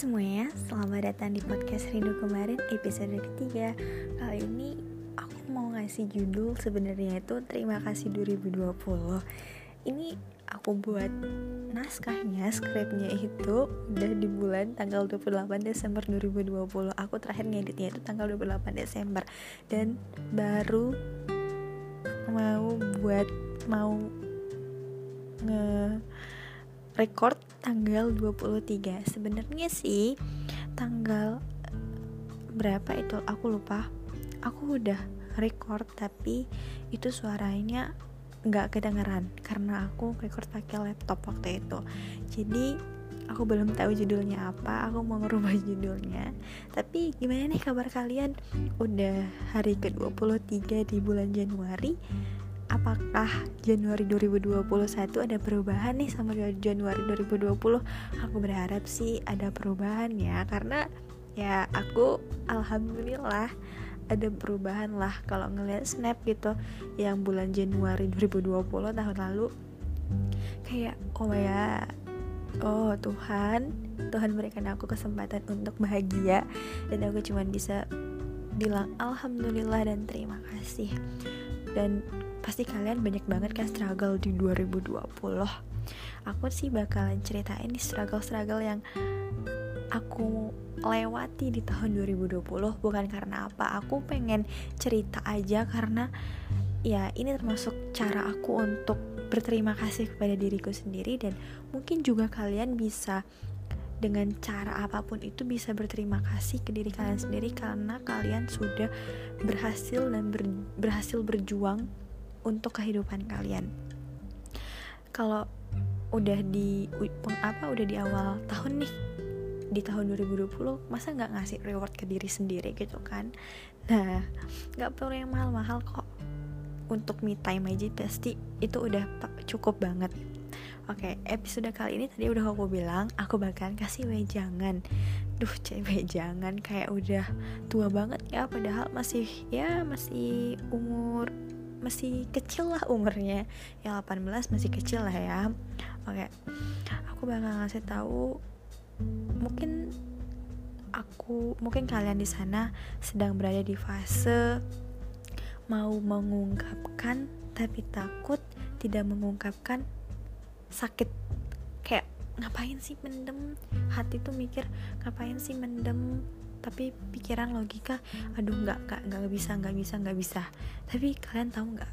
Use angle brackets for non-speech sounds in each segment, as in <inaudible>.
semuanya, selamat datang di podcast Rindu Kemarin episode ketiga. Kali ini aku mau ngasih judul sebenarnya itu Terima kasih 2020 Ini aku buat naskahnya, skripnya itu udah di bulan tanggal 28 Desember 2020 Aku terakhir ngeditnya itu tanggal 28 Desember. Dan baru mau buat, mau nge record tanggal 23 sebenarnya sih tanggal berapa itu? Aku lupa. Aku udah record tapi itu suaranya nggak kedengeran karena aku record pakai laptop waktu itu. Jadi aku belum tahu judulnya apa. Aku mau ngerubah <laughs> judulnya. Tapi gimana nih kabar kalian? Udah hari ke-23 di bulan Januari apakah Januari 2021 ada perubahan nih sama Januari 2020 aku berharap sih ada perubahan ya karena ya aku alhamdulillah ada perubahan lah kalau ngeliat snap gitu yang bulan Januari 2020 tahun lalu. Kayak oh ya oh Tuhan Tuhan berikan aku kesempatan untuk bahagia dan aku cuman bisa bilang alhamdulillah dan terima kasih. Dan pasti kalian banyak banget kan struggle di 2020 aku sih bakalan ceritain struggle-struggle yang aku lewati di tahun 2020 bukan karena apa aku pengen cerita aja karena ya ini termasuk cara aku untuk berterima kasih kepada diriku sendiri dan mungkin juga kalian bisa dengan cara apa pun itu bisa berterima kasih ke diri kalian sendiri karena kalian sudah berhasil dan ber, berhasil berjuang untuk kehidupan kalian. Kalau udah di apa udah di awal tahun nih di tahun 2020 masa nggak ngasih reward ke diri sendiri gitu kan? Nah nggak perlu yang mahal-mahal kok. Untuk me time aja pasti itu udah cukup banget. Oke, episode kali ini tadi udah aku bilang aku bakalan kasih wejangan. Duh, cewek jangan kayak udah tua banget ya padahal masih ya masih umur masih kecil lah umurnya. Yang 18 masih kecil lah ya. Oke. Aku bakal ngasih tahu mungkin aku mungkin kalian di sana sedang berada di fase mau mengungkapkan tapi takut tidak mengungkapkan sakit. Kayak ngapain sih mendem? Hati tuh mikir ngapain sih mendem tapi pikiran logika aduh nggak nggak nggak bisa nggak bisa nggak bisa. Tapi kalian tahu nggak?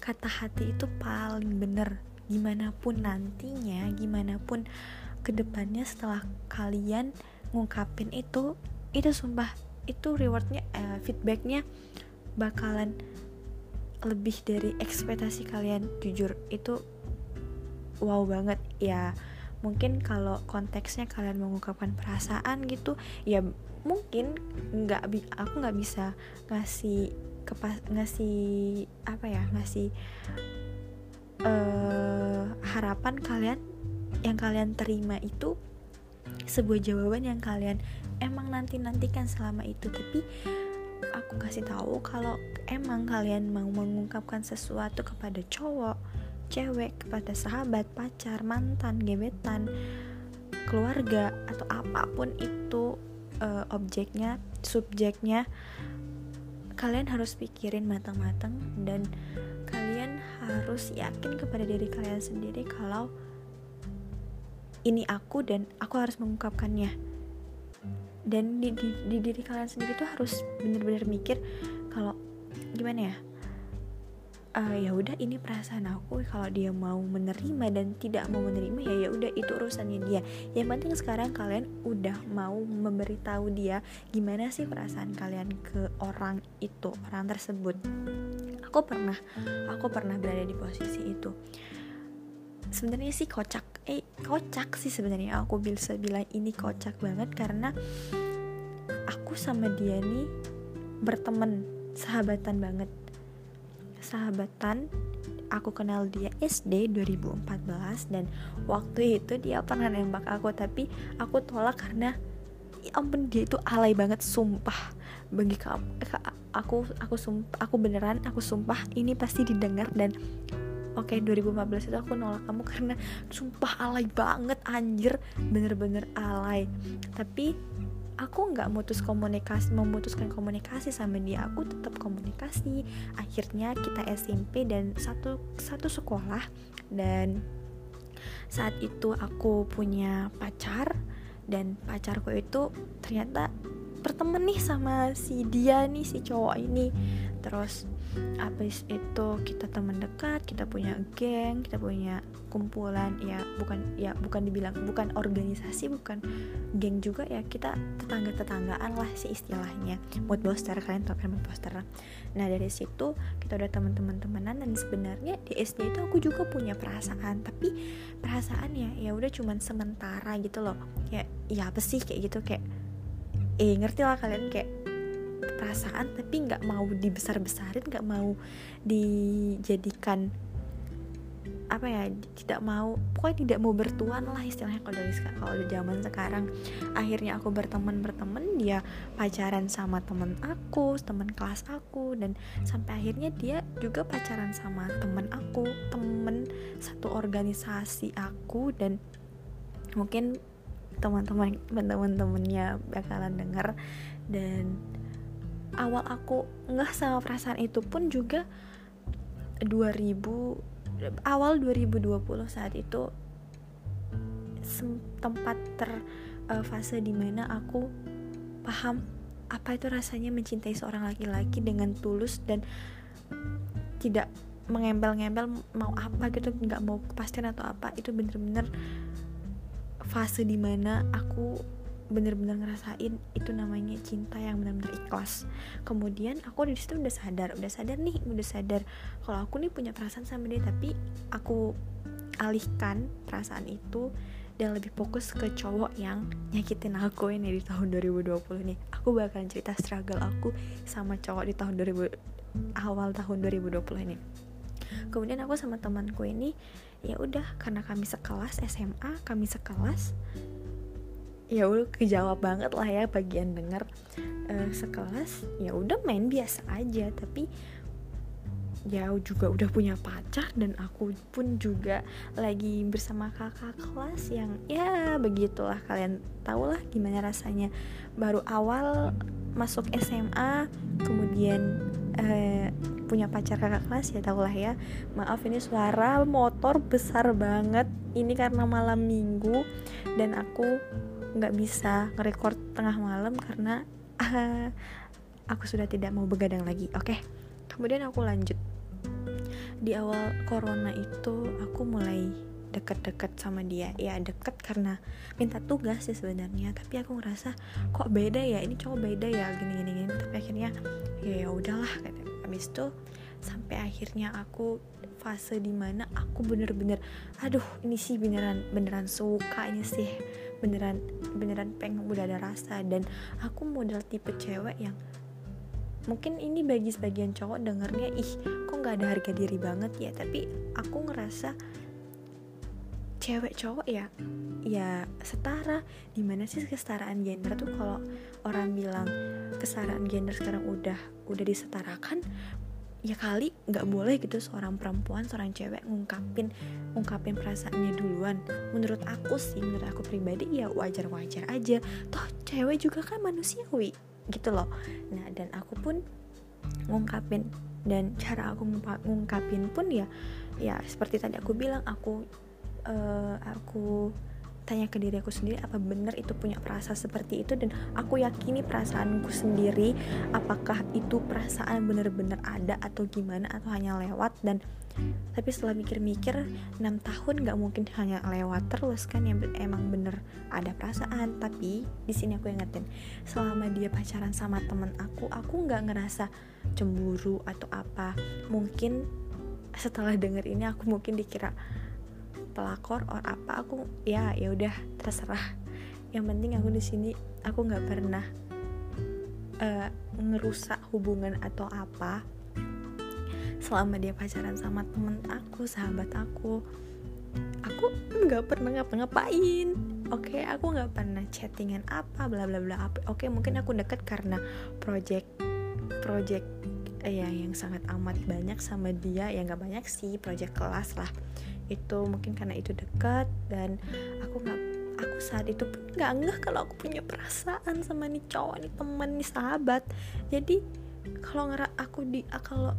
Kata hati itu paling bener. Gimana pun nantinya gimana pun ke depannya setelah kalian ngungkapin itu itu sumpah itu rewardnya eh, feedbacknya bakalan lebih dari ekspektasi kalian jujur. Itu wow banget. Ya mungkin kalau konteksnya kalian mengungkapkan perasaan gitu ya mungkin nggak aku nggak bisa ngasih kepas ngasih apa ya ngasih uh, harapan kalian yang kalian terima itu sebuah jawaban yang kalian emang nanti nantikan selama itu. Tapi aku kasih tahu kalau emang kalian mau mengungkapkan sesuatu kepada cowok cewek kepada sahabat pacar mantan gebetan keluarga atau apa pun itu uh, objeknya subjeknya kalian harus pikirin matang-matang dan kalian harus yakin kepada diri kalian sendiri kalau ini aku dan aku harus mengungkapkannya. Dan di, di, di diri kalian sendiri tuh harus bener-bener mikir kalau gimana ya uh, ya udah ini perasaan aku kalau dia mau menerima dan tidak mau menerima ya ya udah itu urusannya dia. Yang penting sekarang kalian udah mau memberitahu dia gimana sih perasaan kalian ke orang itu orang tersebut. Aku pernah aku pernah berada di posisi itu. Sebenarnya sih kocak eh kocak sih sebenarnya. Aku bisa bilang ini kocak banget karena aku sama dia nih berteman sahabatan banget sahabatan aku kenal dia SD 2014 dan waktu itu dia pernah nembak aku tapi aku tolak karena ya ampun dia itu alay banget sumpah. Bagi kamu aku aku sumpah aku beneran aku sumpah ini pasti didengar dan oke okay, 2014 itu aku nolak kamu karena sumpah alay banget anjir. Bener-bener alay. Tapi aku nggak mutus komunikasi memutuskan komunikasi sama dia aku tetap komunikasi. Akhirnya kita SMP dan satu satu sekolah. Dan saat itu aku punya pacar dan pacarku itu ternyata berteman nih sama si dia nih si cowok ini. Terus habis itu kita teman dekat kita punya geng kita punya kumpulan ya bukan ya bukan dibilang bukan organisasi bukan geng juga ya kita tetangga tetanggaan lah sih istilahnya. Mood booster kalian tau kan mood booster. Nah dari situ kita udah teman-teman temenan dan sebenarnya di SD itu aku juga punya perasaan tapi perasaan ya ya udah cuman sementara gitu loh. Ya ya apa sih kayak gitu kayak eh ngerti lah kalian kayak perasaan tapi nggak mau dibesar-besarin nggak mau dijadikan apa ya tidak mau pokoknya tidak mau bertuan lah istilahnya kalau dari kalau di zaman sekarang. Akhirnya aku berteman berteman dia pacaran sama temen aku teman kelas aku dan sampai akhirnya dia juga pacaran sama temen aku temen satu organisasi aku dan mungkin teman-teman teman-temannya bakalan denger dan awal aku nggak sama perasaan itu pun juga 2000 awal 2020 saat itu tempat ter uh, fase di mana aku paham apa itu rasanya mencintai seorang laki-laki dengan tulus dan tidak mengembel-ngembel mau apa gitu nggak mau kepastian atau apa itu bener-bener fase di mana aku bener-bener ngerasain itu namanya cinta yang bener-bener ikhlas. Kemudian aku di situ udah sadar udah sadar nih udah sadar kalau aku nih punya perasaan sama dia tapi aku alihkan perasaan itu dan lebih fokus ke cowok yang nyakitin aku ini di tahun 2020 nih. Aku bakalan cerita struggle aku sama cowok di tahun 2000 awal tahun 2020 ini. Kemudian aku sama temanku ini ya udah karena kami sekelas SMA kami sekelas ya udah kejawab banget lah ya bagian denger uh, sekelas ya udah main biasa aja. Tapi ya juga udah punya pacar dan aku pun juga lagi bersama kakak kelas yang ya begitulah. Kalian tau lah gimana rasanya baru awal masuk SMA kemudian uh, punya pacar kakak kelas ya tau lah ya. Maaf ini suara motor besar banget. Ini karena malam minggu dan aku nggak bisa ngerekord tengah malam karena uh, <laughs> aku sudah tidak mau begadang lagi oke? Okay? kemudian aku lanjut. Di awal corona itu aku mulai deket-deket sama dia. Ya deket karena minta tugas sih sebenarnya tapi aku ngerasa kok beda ya? Ini cowok beda ya? Gini gini tapi akhirnya ya ya udahlah habis itu sampai akhirnya aku fase di mana aku bener-bener aduh ini sih beneran beneran suka ini sih beneran beneran pengen udah ada rasa. Dan aku model tipe cewek yang mungkin ini bagi sebagian cowok dengernya ih kok nggak ada harga diri banget ya? Tapi aku ngerasa cewek cowok ya ya setara. Di mana sih kesetaraan gender tuh kalau orang bilang kesetaraan gender sekarang udah udah disetarakan ya kali nggak boleh gitu seorang perempuan seorang cewek ngungkapin ngungkapin perasaannya duluan. Menurut aku sih menurut aku pribadi ya wajar wajar aja. Toh cewek juga kan manusiawi gitu loh. Nah dan aku pun ngungkapin dan cara aku ngungkapin pun ya ya seperti tadi aku bilang aku uh, aku tanya ke diri aku sendiri apa benar itu punya perasaan seperti itu? Dan aku yakini perasaanku sendiri apakah itu perasaan benar-benar ada atau gimana atau hanya lewat? Dan tapi setelah mikir-mikir 6 tahun nggak mungkin hanya lewat terus kan yang emang bener ada perasaan. Tapi di sini aku ingetin selama dia pacaran sama temen aku aku nggak ngerasa cemburu atau apa. Mungkin setelah denger ini aku mungkin dikira pelakor or apa aku ya ya udah terserah. Yang penting aku di sini aku nggak pernah uh, ngerusak hubungan atau apa selama dia pacaran sama temen aku sahabat aku. Aku nggak pernah ngapa-ngapain oke? Okay, aku nggak pernah chattingan apa bla bla bla oke okay, mungkin aku deket karena project project eh, ya yang sangat amat banyak sama dia. Ya nggak banyak sih project kelas lah itu mungkin karena itu dekat dan aku nggak aku saat itu pun nggak ngeh kalau aku punya perasaan sama nih cowok nih temen nih sahabat jadi kalau ngera aku di kalau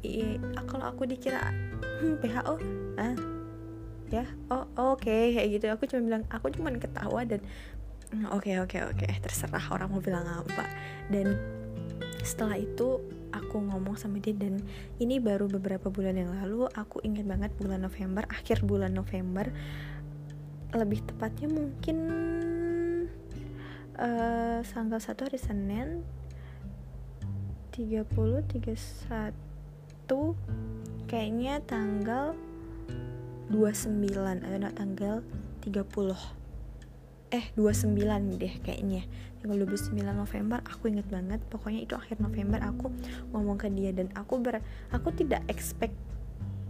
iya kalau aku dikira hmm, PHO ah ya oh oke okay. kayak gitu aku cuma bilang aku cuma ketawa dan hmm, oke okay, oke okay, oke okay. terserah orang mau bilang apa dan setelah itu aku ngomong sama dia dan ini baru beberapa bulan yang lalu aku ingat banget bulan November akhir bulan November. Lebih tepatnya mungkin uh, tanggal satu hari Senin 30 31 kayaknya tanggal 29 atau tanggal 30 eh 29 deh kayaknya tanggal 29 November aku inget banget. Pokoknya itu akhir November aku ngomong ke dia dan aku ber aku tidak expect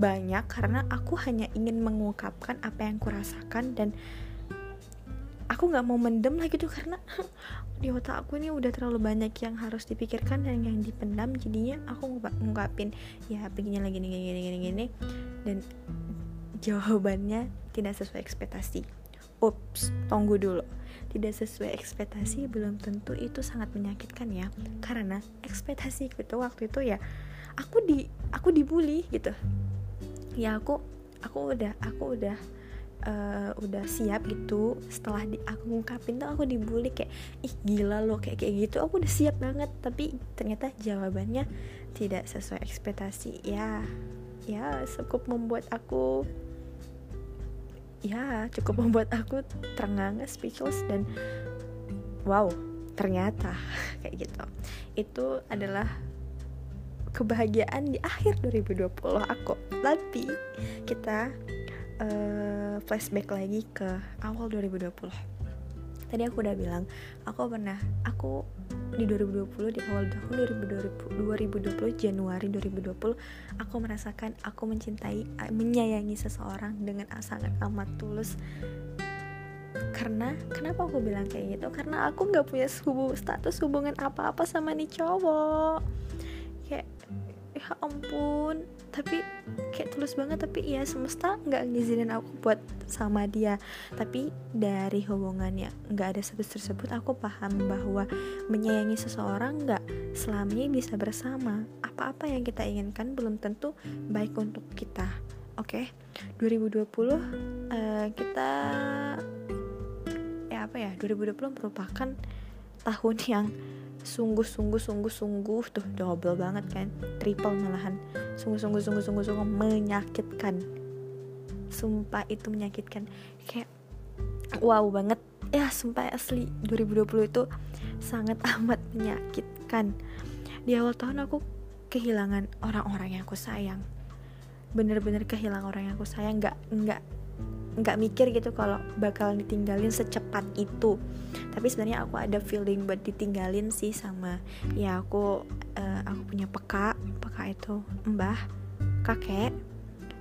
banyak karena aku hanya ingin mengungkapkan apa yang kurasakan dan aku nggak mau mendem lagi tuh karena <laughs> di otak aku ini udah terlalu banyak yang harus dipikirkan dan yang dipendam. Jadinya aku ngungkapin ya begini lagi gini gini gini gini. Dan jawabannya tidak sesuai ekspektasi ups tunggu dulu. Tidak sesuai ekspektasi belum tentu itu sangat menyakitkan ya. Karena ekspektasi itu waktu itu ya aku di aku dibully gitu. Ya aku aku udah aku udah uh, udah siap gitu. Setelah di aku ngungkapin tuh aku dibully kayak ih gila lo kayak kayak gitu. Aku udah siap banget tapi ternyata jawabannya tidak sesuai ekspektasi. Ya ya cukup membuat aku ya cukup membuat aku terengah speechless dan wow ternyata <laughs> kayak gitu. Itu adalah kebahagiaan di akhir 2020 aku. Tapi kita uh, flashback lagi ke awal 2020 tadi aku udah bilang aku pernah aku di 2020 di awal tahun 2020, 2020 Januari 2020 aku merasakan aku mencintai menyayangi seseorang dengan sangat amat tulus. Karena kenapa aku bilang kayak gitu? Karena aku nggak punya status hubungan apa-apa sama nih cowok. Kayak ya ampun tapi kayak tulus banget tapi ya semesta nggak ngizinin aku buat sama dia. Tapi dari hubungannya nggak ada status tersebut aku paham bahwa menyayangi seseorang nggak selamanya bisa bersama. Apa-apa yang kita inginkan belum tentu baik untuk kita. Oke okay? 2020 uh, kita ya apa ya 2020 merupakan tahun yang sungguh-sungguh sungguh-sungguh tuh double banget kan triple malahan sungguh-sungguh sungguh-sungguh sungguh menyakitkan. Sumpah itu menyakitkan. Kayak wow banget. Ya sumpah asli. 2020 itu sangat <laughs> amat menyakitkan. Di awal tahun aku kehilangan orang-orang yang aku sayang. Bener-bener kehilangan orang yang aku sayang. Nggak nggak nggak mikir gitu kalau bakal ditinggalin secepat itu. Tapi sebenarnya aku ada feeling buat ditinggalin sih sama ya aku uh, aku punya peka peka itu mbah kakek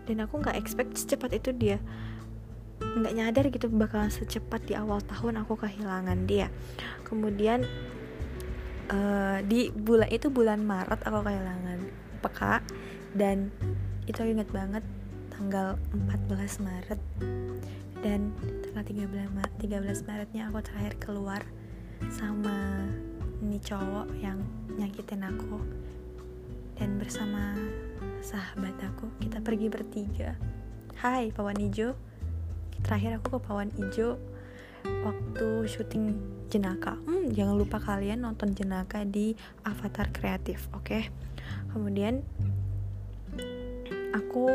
dan aku nggak expect secepat itu dia. Nggak nyadar gitu bakalan secepat di awal tahun aku kehilangan dia. Kemudian uh, di bulan itu bulan Maret aku kehilangan peka dan itu aku inget banget tanggal 14 Maret. Dan tanggal 13, 13 Maretnya aku terakhir keluar sama ini cowok yang nyakitin aku. Dan bersama sahabat aku kita pergi bertiga. Hai Pawan Ijo. Terakhir aku ke Pawan Ijo waktu syuting Jenaka. Hmm, jangan lupa kalian nonton Jenaka di Avatar Kreatif oke? Okay? kemudian aku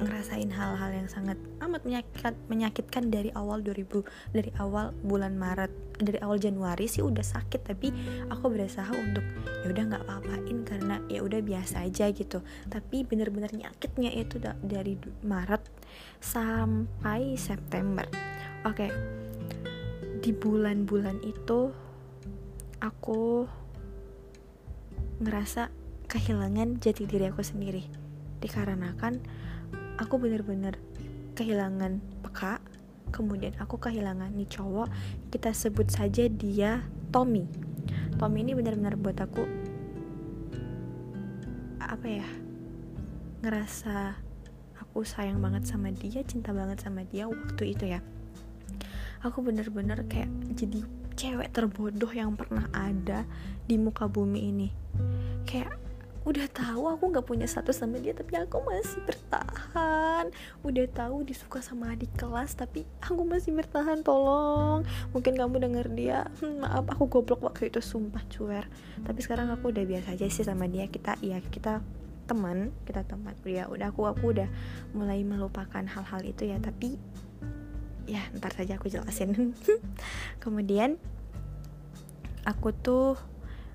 ngerasain hal-hal yang sangat amat menyakit, menyakitkan dari awal 2000 dari awal bulan Maret dari awal Januari sih udah sakit tapi aku berusaha untuk ya udah nggak apa-apain karena ya udah biasa aja gitu tapi bener-bener nyakitnya itu dari Maret sampai September oke okay. di bulan-bulan itu aku ngerasa kehilangan jati diri aku sendiri dikarenakan aku bener-bener kehilangan peka kemudian aku kehilangan nih cowok kita sebut saja dia Tommy. Tommy ini benar-benar buat aku apa ya ngerasa aku sayang banget sama dia cinta banget sama dia waktu itu ya. Aku bener-bener kayak jadi cewek terbodoh yang pernah ada di muka bumi ini. Kayak udah tahu aku nggak punya satu sama dia tapi aku masih bertahan. Udah tahu disuka sama adik kelas tapi aku masih bertahan tolong. Mungkin kamu denger dia hmm, maaf aku goblok waktu itu sumpah cuer. Tapi sekarang aku udah biasa aja sih sama dia. Kita ya kita teman kita teman. Ya udah aku aku udah mulai melupakan hal-hal itu ya. Tapi ya ntar saja aku jelasin. <laughs> Kemudian aku tuh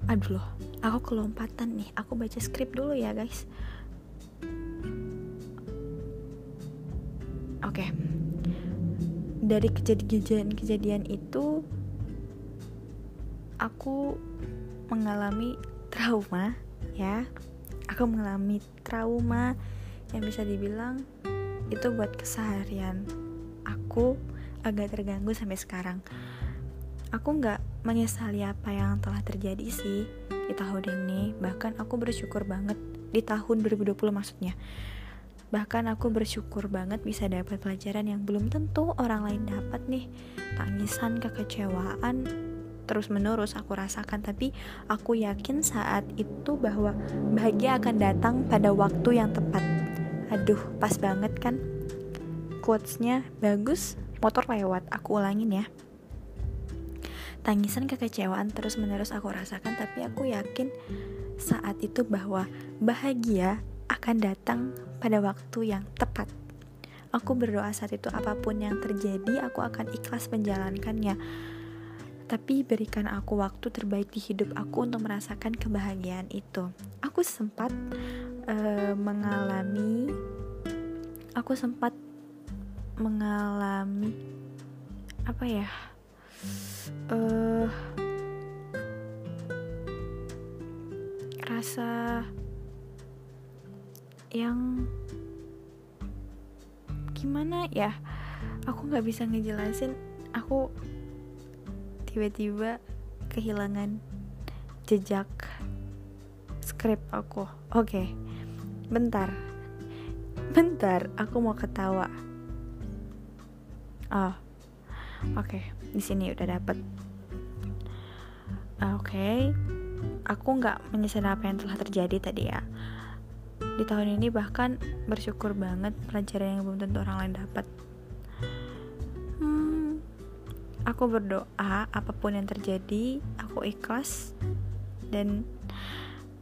aduh loh aku kelompatan nih. Aku baca skrip dulu ya guys. Oke. Okay. dari kejadian-kejadian itu aku mengalami trauma ya. Aku mengalami trauma yang bisa dibilang itu buat keseharian aku agak terganggu sampai sekarang. Aku nggak menyesali apa yang telah terjadi sih di tahun ini. Bahkan aku bersyukur banget di tahun 2020 maksudnya. Bahkan aku bersyukur banget bisa dapat pelajaran yang belum tentu orang lain dapat nih. Tangisan kekecewaan terus menerus aku rasakan. Tapi aku yakin saat itu bahwa bahagia akan datang pada waktu yang tepat. Aduh pas banget kan. Quotesnya bagus motor lewat. Aku ulangin ya Tangisan kekecewaan terus-menerus aku rasakan, tapi aku yakin saat itu bahwa bahagia akan datang pada waktu yang tepat. Aku berdoa saat itu apa pun yang terjadi, aku akan ikhlas menjalankannya. Tapi berikan aku waktu terbaik di hidup aku untuk merasakan kebahagiaan itu. Aku sempat uh, mengalami, aku sempat mengalami apa ya? Uh, rasa yang gimana ya? Aku nggak bisa ngejelasin. Aku tiba-tiba kehilangan jejak skrip aku. Oke okay. bentar. Bentar aku mau ketawa. Oh oke. okay di sini udah dapet. Uh, oke. Okay. aku nggak menyesal apa yang telah terjadi tadi ya. Di tahun ini bahkan bersyukur banget pelajaran yang belum tentu orang lain dapat. Hmm, aku berdoa apa pun yang terjadi aku ikhlas dan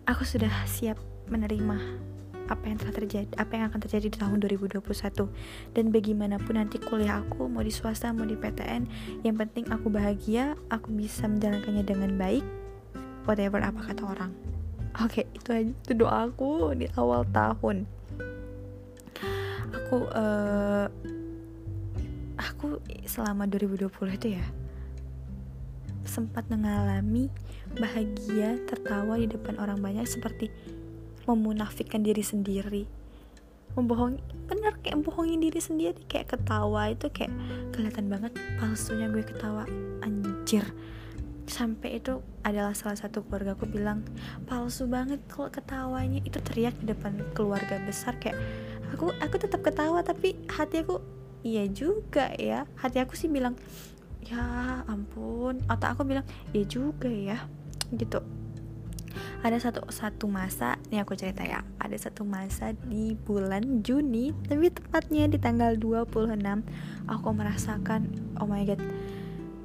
aku sudah siap menerima apa yang telah terjadi apa yang akan terjadi di tahun 2021 dan bagaimanapun nanti kuliah aku mau di swasta mau di PTN yang penting aku bahagia aku bisa menjalankannya dengan baik whatever apa kata orang. Oke okay, itu aja itu doa aku di awal tahun. Aku uh, aku selama 2020 itu ya sempat mengalami bahagia tertawa di depan orang banyak seperti memunafikan diri sendiri. Membohongi bener kayak membohongin diri sendiri kayak ketawa itu kayak kelihatan banget palsunya gue ketawa. Anjir. Sampai itu adalah salah satu keluarga aku bilang palsu banget kalau ketawanya. Itu teriak di depan keluarga besar kayak aku aku tetap ketawa tapi hati aku iya juga ya. Hati aku sih bilang ya ampun. Atau aku bilang iya juga ya. Gitu ada satu satu masa nih aku cerita ya. Ada satu masa di bulan Juni tapi tepatnya di tanggal 26 aku merasakan oh my god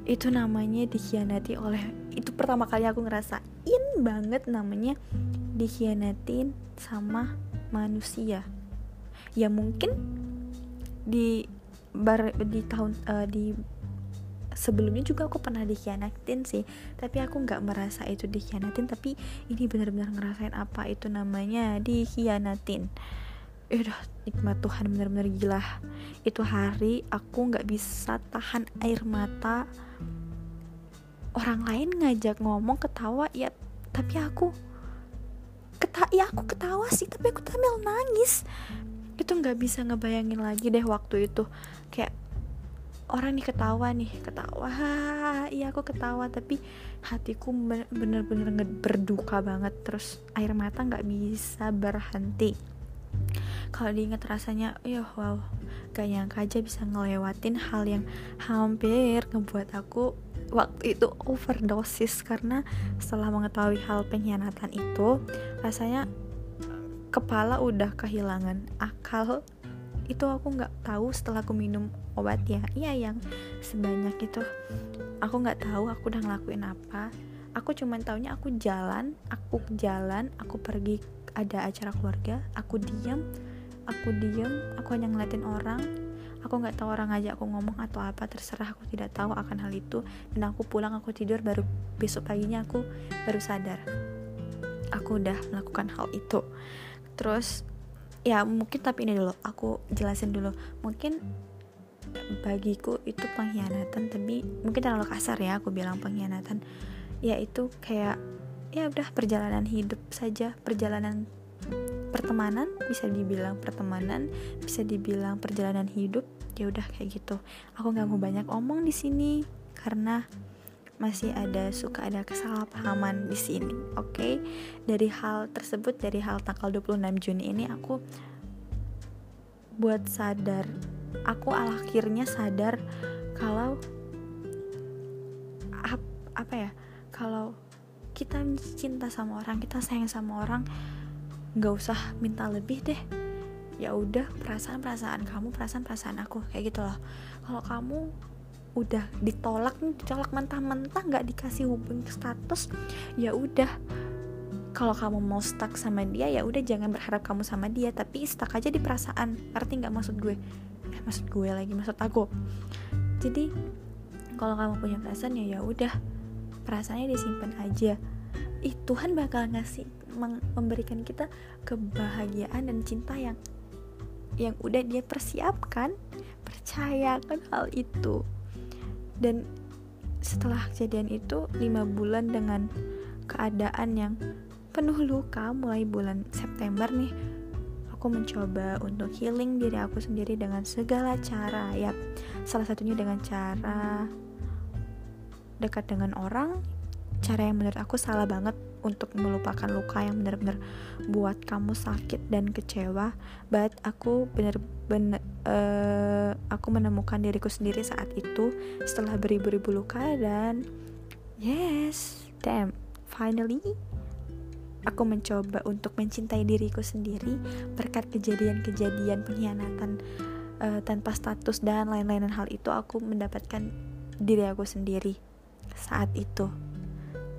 itu namanya dikhianati oleh itu pertama kali aku ngerasain banget namanya dikhianatin sama manusia. Ya mungkin di bar di tahun uh, di sebelumnya juga aku pernah dikhianatin sih. Tapi aku nggak merasa itu dikhianatin tapi ini benar-benar ngerasain apa itu namanya dikhianatin. Ya udah nikmat Tuhan benar-benar gila. Itu hari aku nggak bisa tahan air mata. Orang lain ngajak ngomong ketawa ya tapi aku keta ya aku ketawa sih tapi aku sambil nangis. Itu nggak bisa ngebayangin lagi deh waktu itu. Kayak orang nih ketawa nih ketawa iya aku ketawa tapi hatiku bener-bener berduka banget terus air mata nggak bisa berhenti. Kalau diingat rasanya ya wow gak nyangka aja bisa ngelewatin hal yang hampir ngebuat aku waktu itu overdosis karena setelah mengetahui hal pengkhianatan itu rasanya kepala udah kehilangan akal itu aku nggak tahu setelah aku minum obat ya iya yang sebanyak itu. Aku nggak tahu aku udah ngelakuin apa. Aku cuman taunya aku jalan aku jalan aku pergi ada acara keluarga aku diam aku diam aku hanya ngeliatin orang. Aku nggak tahu orang ngajak aku ngomong atau apa terserah aku tidak tahu akan hal itu. Dan aku pulang aku tidur baru besok paginya aku baru sadar. Aku udah melakukan hal itu. Terus ya mungkin tapi ini dulu aku jelasin dulu. Mungkin bagiku itu pengkhianatan tapi mungkin terlalu kasar ya aku bilang pengkhianatan. Ya itu kayak ya udah perjalanan hidup saja perjalanan pertemanan bisa dibilang pertemanan bisa dibilang perjalanan hidup ya udah kayak gitu. Aku nggak mau banyak omong di sini karena masih ada suka ada kesalahpahaman di sini oke? Okay? dari hal tersebut dari hal tanggal 26 Juni ini aku buat sadar. Aku akhirnya sadar kalau ap, apa ya? Kalau kita cinta sama orang kita sayang sama orang nggak usah minta lebih deh. Ya udah perasaan perasaan kamu perasaan perasaan aku kayak gitu loh. Kalau kamu udah ditolak nih ditolak mentah-mentah nggak dikasih hubungan status ya udah. Kalau kamu mau stuck sama dia ya udah jangan berharap kamu sama dia tapi stuck aja di perasaan. Arti nggak maksud gue? Eh maksud gue lagi maksud aku. Jadi kalau kamu punya perasaan ya ya udah perasaannya disimpan aja. Ih Tuhan bakal ngasih memberikan kita kebahagiaan dan cinta yang yang udah dia persiapkan. Percayakan hal itu dan setelah kejadian itu lima bulan dengan keadaan yang penuh luka mulai bulan September nih aku mencoba untuk healing diri aku sendiri dengan segala cara ya. Salah satunya dengan cara dekat dengan orang cara yang menurut aku salah banget untuk melupakan luka yang benar-benar buat kamu sakit dan kecewa. But aku benar-benar uh, aku menemukan diriku sendiri saat itu setelah beribu-ribu luka dan yes damn finally aku mencoba untuk mencintai diriku sendiri berkat kejadian-kejadian pengkhianatan uh, tanpa status dan lain-lain hal itu aku mendapatkan diri aku sendiri saat itu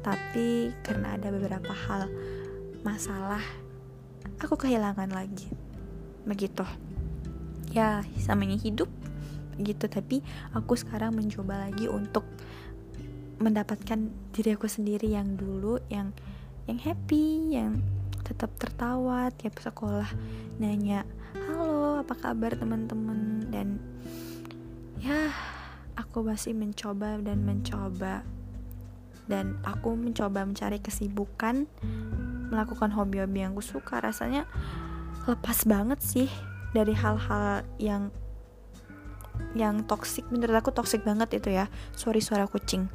tapi karena ada beberapa hal masalah aku kehilangan lagi. Begitu. Ya samanya hidup gitu. Tapi aku sekarang mencoba lagi untuk mendapatkan diri aku sendiri yang dulu yang yang happy yang tetap tertawa tiap sekolah nanya halo apa kabar teman-teman? Dan ya aku masih mencoba dan mencoba dan aku mencoba mencari kesibukan melakukan hobi-hobi yang aku suka. Rasanya lepas banget sih dari hal-hal yang yang toksik menurut aku toksik banget itu ya. Sorry suara kucing.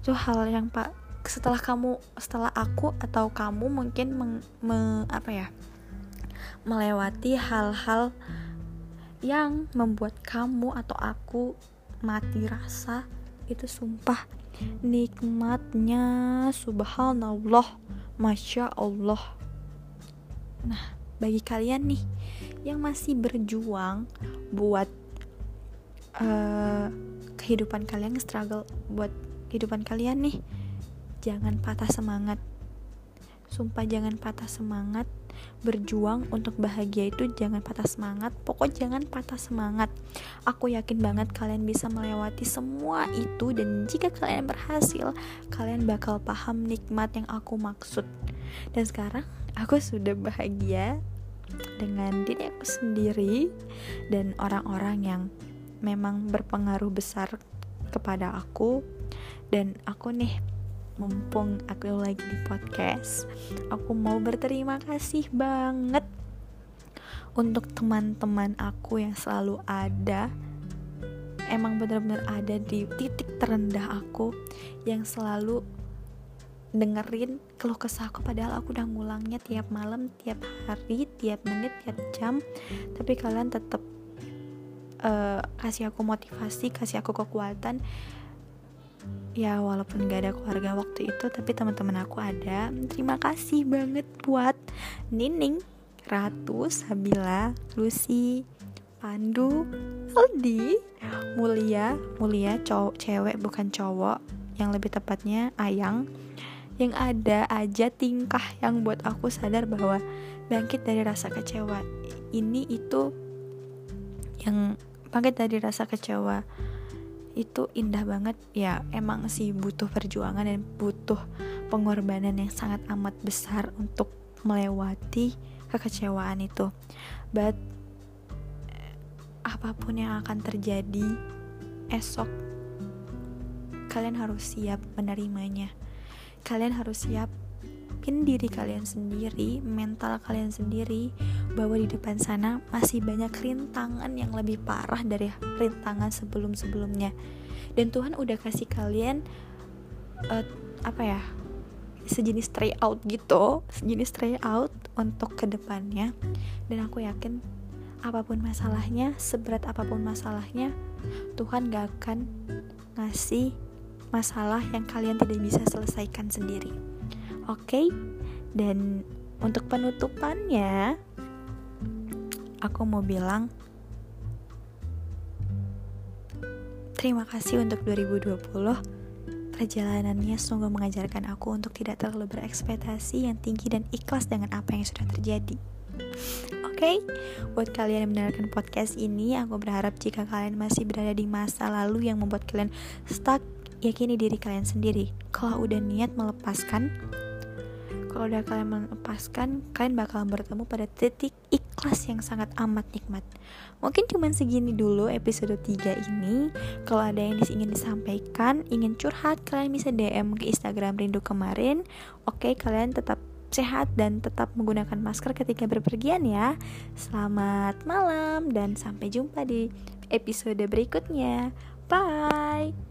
Itu hal yang pak setelah kamu setelah aku atau kamu mungkin meng, me, apa ya melewati hal-hal yang membuat kamu atau aku mati rasa itu sumpah nikmatnya. Subhanallah. Masya Allah. Nah bagi kalian nih yang masih berjuang buat uh, kehidupan kalian struggle buat kehidupan kalian nih jangan patah semangat sumpah jangan patah semangat. Berjuang untuk bahagia itu jangan patah semangat. Pokok jangan patah semangat. Aku yakin banget kalian bisa melewati semua itu dan jika kalian berhasil kalian bakal paham nikmat yang aku maksud. Dan sekarang aku sudah bahagia dengan diri aku sendiri dan orang-orang yang memang berpengaruh besar kepada aku. Dan aku nih mumpung aku lagi di podcast aku mau berterima kasih banget untuk teman-teman aku yang selalu ada emang bener-bener ada di titik terendah aku yang selalu dengerin keluh kesah aku padahal aku udah ngulangnya tiap malam, tiap hari, tiap menit, tiap jam. Tapi kalian tetap uh, eh, kasih aku motivasi, kasih aku kekuatan ya walaupun gak ada keluarga waktu itu tapi teman-teman aku ada. Terima kasih banget buat Nining, Ratu, Sabila, Lucy, Pandu, Aldi, Mulia, Mulia cowok cewek bukan cowok. Yang lebih tepatnya Ayang. Yang ada aja tingkah yang buat aku sadar bahwa bangkit dari rasa kecewa. Ini itu yang bangkit dari rasa kecewa itu indah banget. Ya emang sih butuh perjuangan dan butuh pengorbanan yang sangat amat besar untuk melewati kekecewaan itu. But apa pun yang akan terjadi esok kalian harus siap menerimanya. Kalian harus siapin diri kalian sendiri, mental kalian sendiri bahwa di depan sana masih banyak rintangan yang lebih parah dari rintangan sebelum-sebelumnya. Dan Tuhan udah kasih kalian uh, apa ya? sejenis try out gitu, sejenis try out untuk ke depannya. Dan aku yakin apa pun masalahnya, seberat apa pun masalahnya, Tuhan gak akan ngasih masalah yang kalian tidak bisa selesaikan sendiri. Oke, okay? dan untuk penutupannya, aku mau bilang terima kasih untuk 2020. Perjalanannya sungguh mengajarkan aku untuk tidak terlalu berekspektasi yang tinggi dan ikhlas dengan apa yang sudah terjadi. Oke, okay? buat kalian yang mendengarkan podcast ini, aku berharap jika kalian masih berada di masa lalu yang membuat kalian stuck yakini diri kalian sendiri. Kalau udah niat melepaskan, kalau udah kalian melepaskan, kalian bakal bertemu pada titik ikhlas yang sangat amat nikmat. Mungkin cuma segini dulu episode 3 ini. Kalau ada yang ingin disampaikan, ingin curhat, kalian bisa DM ke Instagram Rindu kemarin. Oke, kalian tetap sehat dan tetap menggunakan masker ketika berpergian ya. Selamat malam dan sampai jumpa di episode berikutnya. Bye.